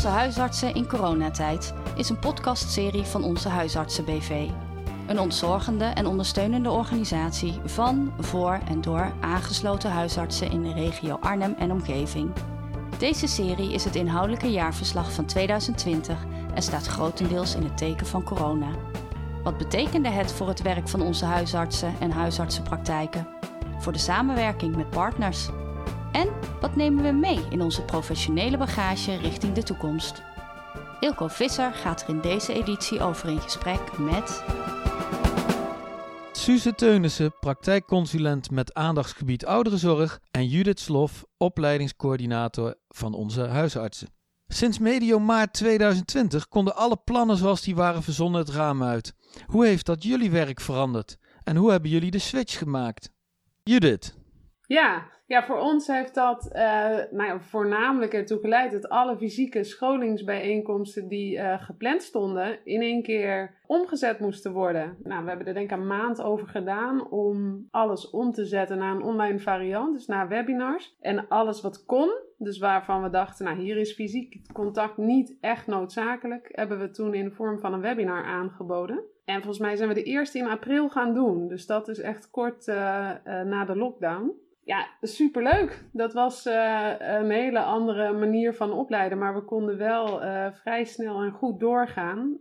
Onze huisartsen in coronatijd is een podcastserie van Onze Huisartsen BV. Een ontzorgende en ondersteunende organisatie van, voor en door aangesloten huisartsen in de regio Arnhem en omgeving. Deze serie is het inhoudelijke jaarverslag van 2020 en staat grotendeels in het teken van corona. Wat betekende het voor het werk van onze huisartsen en huisartsenpraktijken? Voor de samenwerking met partners? En wat nemen we mee in onze professionele bagage richting de toekomst? Ilko Visser gaat er in deze editie over in gesprek met. Suze Teunissen, praktijkconsulent met aandachtsgebied ouderenzorg. En Judith Slof, opleidingscoördinator van onze huisartsen. Sinds medio maart 2020 konden alle plannen zoals die waren verzonnen het raam uit. Hoe heeft dat jullie werk veranderd? En hoe hebben jullie de switch gemaakt? Judith. Ja, ja, voor ons heeft dat uh, nou voornamelijk ertoe geleid dat alle fysieke scholingsbijeenkomsten die uh, gepland stonden, in één keer omgezet moesten worden. Nou, we hebben er denk ik een maand over gedaan om alles om te zetten naar een online variant, dus naar webinars. En alles wat kon, dus waarvan we dachten, nou hier is fysiek contact niet echt noodzakelijk, hebben we toen in de vorm van een webinar aangeboden. En volgens mij zijn we de eerste in april gaan doen. Dus dat is echt kort uh, na de lockdown ja, superleuk. Dat was uh, een hele andere manier van opleiden, maar we konden wel uh, vrij snel en goed doorgaan.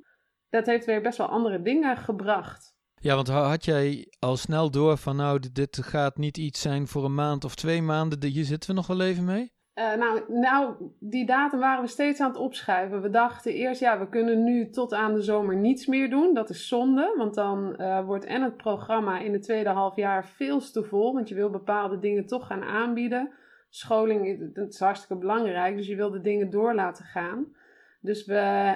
Dat heeft weer best wel andere dingen gebracht. Ja, want had jij al snel door van nou, dit gaat niet iets zijn voor een maand of twee maanden, hier zitten we nog wel even mee? Uh, nou, nou, die datum waren we steeds aan het opschuiven. We dachten eerst, ja, we kunnen nu tot aan de zomer niets meer doen. Dat is zonde, want dan uh, wordt en het programma in het tweede halfjaar veel te vol. Want je wil bepaalde dingen toch gaan aanbieden. Scholing is hartstikke belangrijk, dus je wil de dingen door laten gaan. Dus we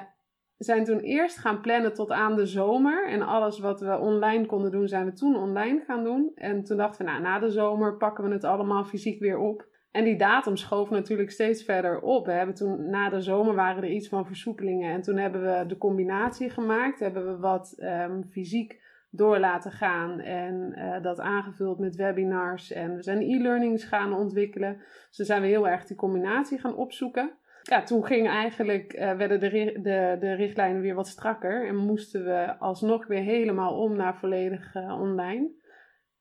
zijn toen eerst gaan plannen tot aan de zomer. En alles wat we online konden doen, zijn we toen online gaan doen. En toen dachten we, nou, na de zomer pakken we het allemaal fysiek weer op. En die datum schoof natuurlijk steeds verder op. We hebben toen na de zomer waren er iets van versoepelingen. En toen hebben we de combinatie gemaakt. Hebben we wat um, fysiek door laten gaan. En uh, dat aangevuld met webinars. En we zijn e-learnings gaan ontwikkelen. Dus dan zijn we heel erg die combinatie gaan opzoeken. Ja, toen ging eigenlijk, uh, werden de, de, de richtlijnen weer wat strakker. En moesten we alsnog weer helemaal om naar volledig uh, online.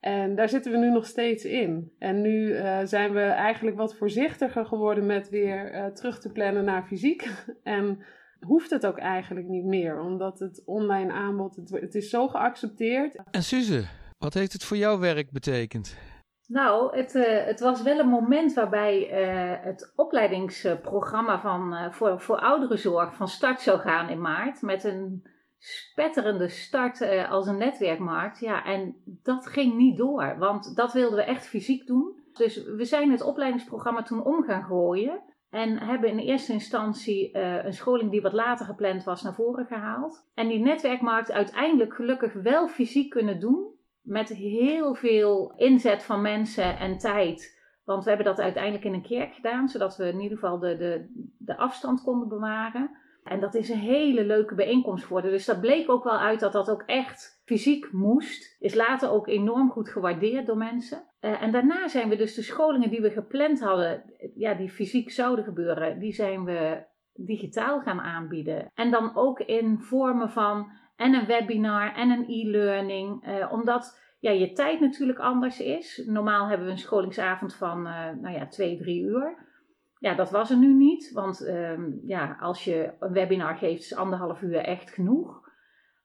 En daar zitten we nu nog steeds in. En nu uh, zijn we eigenlijk wat voorzichtiger geworden met weer uh, terug te plannen naar fysiek. en hoeft het ook eigenlijk niet meer, omdat het online aanbod, het, het is zo geaccepteerd. En Suze, wat heeft het voor jouw werk betekend? Nou, het, uh, het was wel een moment waarbij het opleidingsprogramma van, voor, voor ouderenzorg van start zou gaan in maart. Met een spetterende start uh, als een netwerkmarkt. Ja, en dat ging niet door, want dat wilden we echt fysiek doen. Dus we zijn het opleidingsprogramma toen om gaan gooien. En hebben in eerste instantie uh, een scholing die wat later gepland was naar voren gehaald. En die netwerkmarkt uiteindelijk gelukkig wel fysiek kunnen doen. Met heel veel inzet van mensen en tijd. Want we hebben dat uiteindelijk in een kerk gedaan, zodat we in ieder geval de, de, de afstand konden bewaren. En dat is een hele leuke bijeenkomst geworden. Dus dat bleek ook wel uit dat dat ook echt fysiek moest. Is later ook enorm goed gewaardeerd door mensen. Uh, en daarna zijn we dus de scholingen die we gepland hadden, ja, die fysiek zouden gebeuren, die zijn we digitaal gaan aanbieden. En dan ook in vormen van en een webinar en een e-learning. Uh, omdat ja, je tijd natuurlijk anders is. Normaal hebben we een scholingsavond van uh, nou ja, twee, drie uur. Ja, dat was er nu niet, want um, ja, als je een webinar geeft, is anderhalf uur echt genoeg.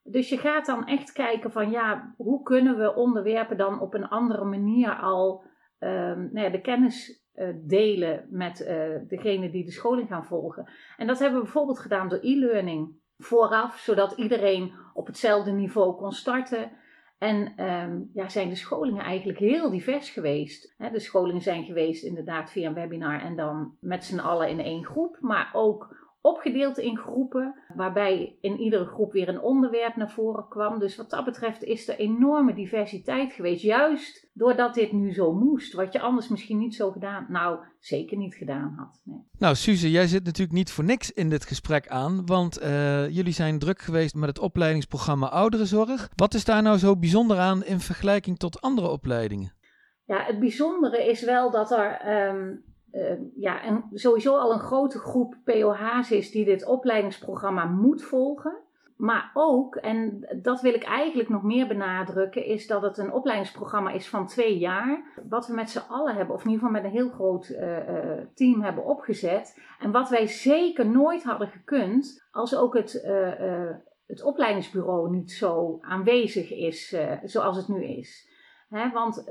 Dus je gaat dan echt kijken van ja, hoe kunnen we onderwerpen dan op een andere manier al um, nou ja, de kennis uh, delen met uh, degene die de scholing gaan volgen. En dat hebben we bijvoorbeeld gedaan door e-learning vooraf, zodat iedereen op hetzelfde niveau kon starten. En um, ja, zijn de scholingen eigenlijk heel divers geweest. de scholingen zijn geweest inderdaad via een webinar en dan met z'n allen in één groep. Maar ook opgedeeld in groepen, waarbij in iedere groep weer een onderwerp naar voren kwam. Dus wat dat betreft is er enorme diversiteit geweest. Juist doordat dit nu zo moest, wat je anders misschien niet zo gedaan, nou zeker niet gedaan had. Nee. Nou, Suze, jij zit natuurlijk niet voor niks in dit gesprek aan, want uh, jullie zijn druk geweest met het opleidingsprogramma Ouderenzorg. Wat is daar nou zo bijzonder aan in vergelijking tot andere opleidingen? Ja, het bijzondere is wel dat er. Um, ja, en sowieso al een grote groep POH's is die dit opleidingsprogramma moet volgen. Maar ook, en dat wil ik eigenlijk nog meer benadrukken, is dat het een opleidingsprogramma is van twee jaar. Wat we met z'n allen hebben, of in ieder geval met een heel groot uh, team hebben opgezet. En wat wij zeker nooit hadden gekund als ook het, uh, het opleidingsbureau niet zo aanwezig is zoals het nu is. Hè, want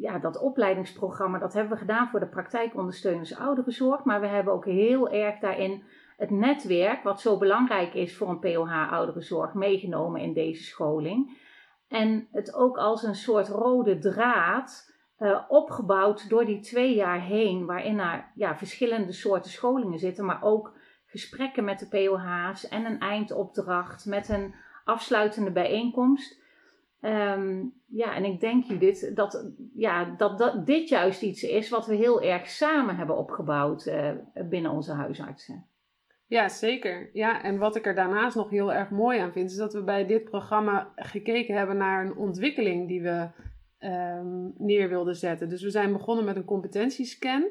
ja, dat opleidingsprogramma, dat hebben we gedaan voor de praktijkondersteuners ouderenzorg. Maar we hebben ook heel erg daarin het netwerk, wat zo belangrijk is voor een POH-ouderenzorg, meegenomen in deze scholing. En het ook als een soort rode draad uh, opgebouwd door die twee jaar heen, waarin er ja, verschillende soorten scholingen zitten, maar ook gesprekken met de POH's en een eindopdracht met een afsluitende bijeenkomst. Um, ja, en ik denk Judith dat, ja, dat, dat dit juist iets is wat we heel erg samen hebben opgebouwd uh, binnen onze huisartsen. Ja, zeker. Ja, en wat ik er daarnaast nog heel erg mooi aan vind, is dat we bij dit programma gekeken hebben naar een ontwikkeling die we um, neer wilden zetten. Dus we zijn begonnen met een competentiescan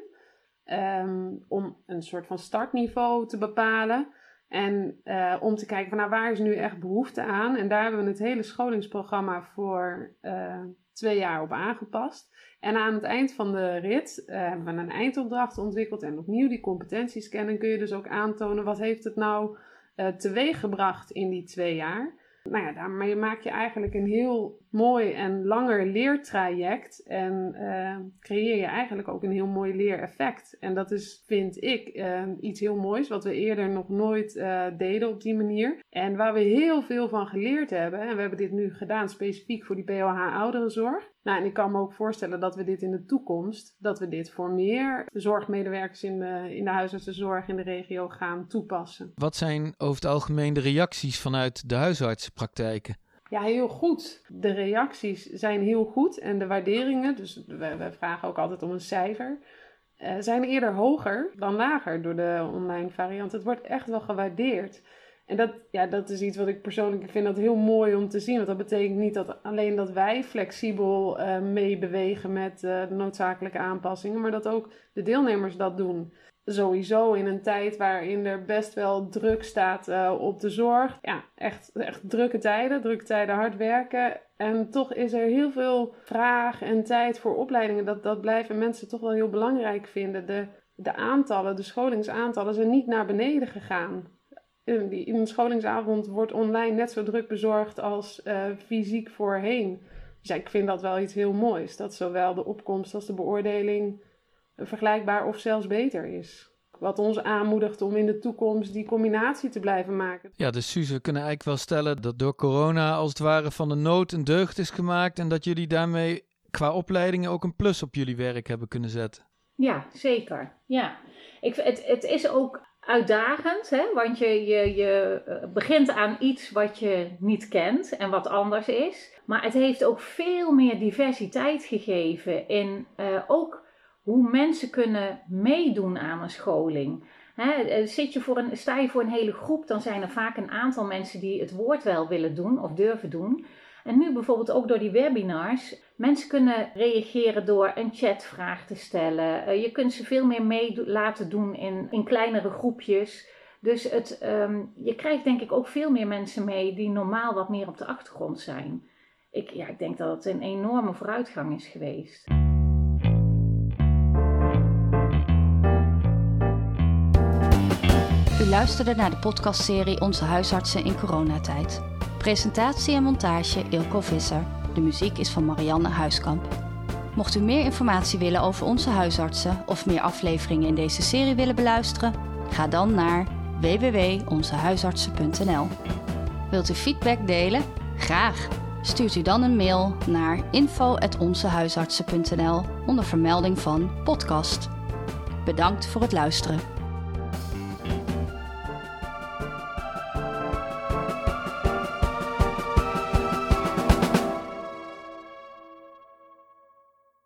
um, om een soort van startniveau te bepalen. En uh, om te kijken van nou, waar is nu echt behoefte aan. En daar hebben we het hele scholingsprogramma voor uh, twee jaar op aangepast. En aan het eind van de rit uh, hebben we een eindopdracht ontwikkeld en opnieuw die competenties kennen. Kun je dus ook aantonen wat heeft het nou teweeggebracht in die twee jaar. Nou ja, daarmee maak je eigenlijk een heel mooi en langer leertraject. En uh, creëer je eigenlijk ook een heel mooi leereffect. En dat is, vind ik, uh, iets heel moois, wat we eerder nog nooit uh, deden op die manier. En waar we heel veel van geleerd hebben. En we hebben dit nu gedaan specifiek voor die POH ouderenzorg. Nou, en ik kan me ook voorstellen dat we dit in de toekomst, dat we dit voor meer zorgmedewerkers in de, in de huisartsenzorg in de regio gaan toepassen. Wat zijn over het algemeen de reacties vanuit de huisartsenpraktijken? Ja, heel goed. De reacties zijn heel goed en de waarderingen, dus we, we vragen ook altijd om een cijfer, uh, zijn eerder hoger dan lager door de online variant. Het wordt echt wel gewaardeerd. En dat, ja, dat is iets wat ik persoonlijk vind dat heel mooi om te zien. Want dat betekent niet dat alleen dat wij flexibel uh, meebewegen met uh, de noodzakelijke aanpassingen, maar dat ook de deelnemers dat doen sowieso in een tijd waarin er best wel druk staat uh, op de zorg. Ja, echt, echt drukke tijden, drukke tijden hard werken. En toch is er heel veel vraag en tijd voor opleidingen. Dat, dat blijven mensen toch wel heel belangrijk vinden. De, de aantallen, de scholingsaantallen zijn niet naar beneden gegaan. In, die, in een scholingsavond wordt online net zo druk bezorgd als uh, fysiek voorheen. Dus ik vind dat wel iets heel moois. Dat zowel de opkomst als de beoordeling vergelijkbaar of zelfs beter is. Wat ons aanmoedigt om in de toekomst die combinatie te blijven maken. Ja, dus Suze, we kunnen eigenlijk wel stellen dat door corona als het ware van de nood een deugd is gemaakt en dat jullie daarmee qua opleidingen ook een plus op jullie werk hebben kunnen zetten. Ja, zeker. Ja. Ik, het, het is ook uitdagend, hè? want je, je, je eh, begint aan iets wat je niet kent en wat anders is. Maar het heeft ook veel meer diversiteit gegeven in uh, ook hoe mensen kunnen meedoen aan een scholing. Eh, zit je voor een, sta je voor een hele groep, dan zijn er vaak een aantal mensen die het woord wel willen doen of durven doen. En nu bijvoorbeeld ook door die webinars. Mensen kunnen reageren door een chatvraag te stellen. Eh, je kunt ze veel meer mee laten doen in, in kleinere groepjes. Dus het, um, je krijgt denk ik ook veel meer mensen mee die normaal wat meer op de achtergrond zijn. Ik, ja, ik denk dat het een enorme vooruitgang is geweest. Luisterde naar de podcastserie Onze huisartsen in coronatijd. Presentatie en montage Ilko Visser. De muziek is van Marianne Huiskamp. Mocht u meer informatie willen over onze huisartsen of meer afleveringen in deze serie willen beluisteren, ga dan naar www.onzehuisartsen.nl. Wilt u feedback delen? Graag! Stuurt u dan een mail naar info.onzehuisartsen.nl onder vermelding van podcast. Bedankt voor het luisteren.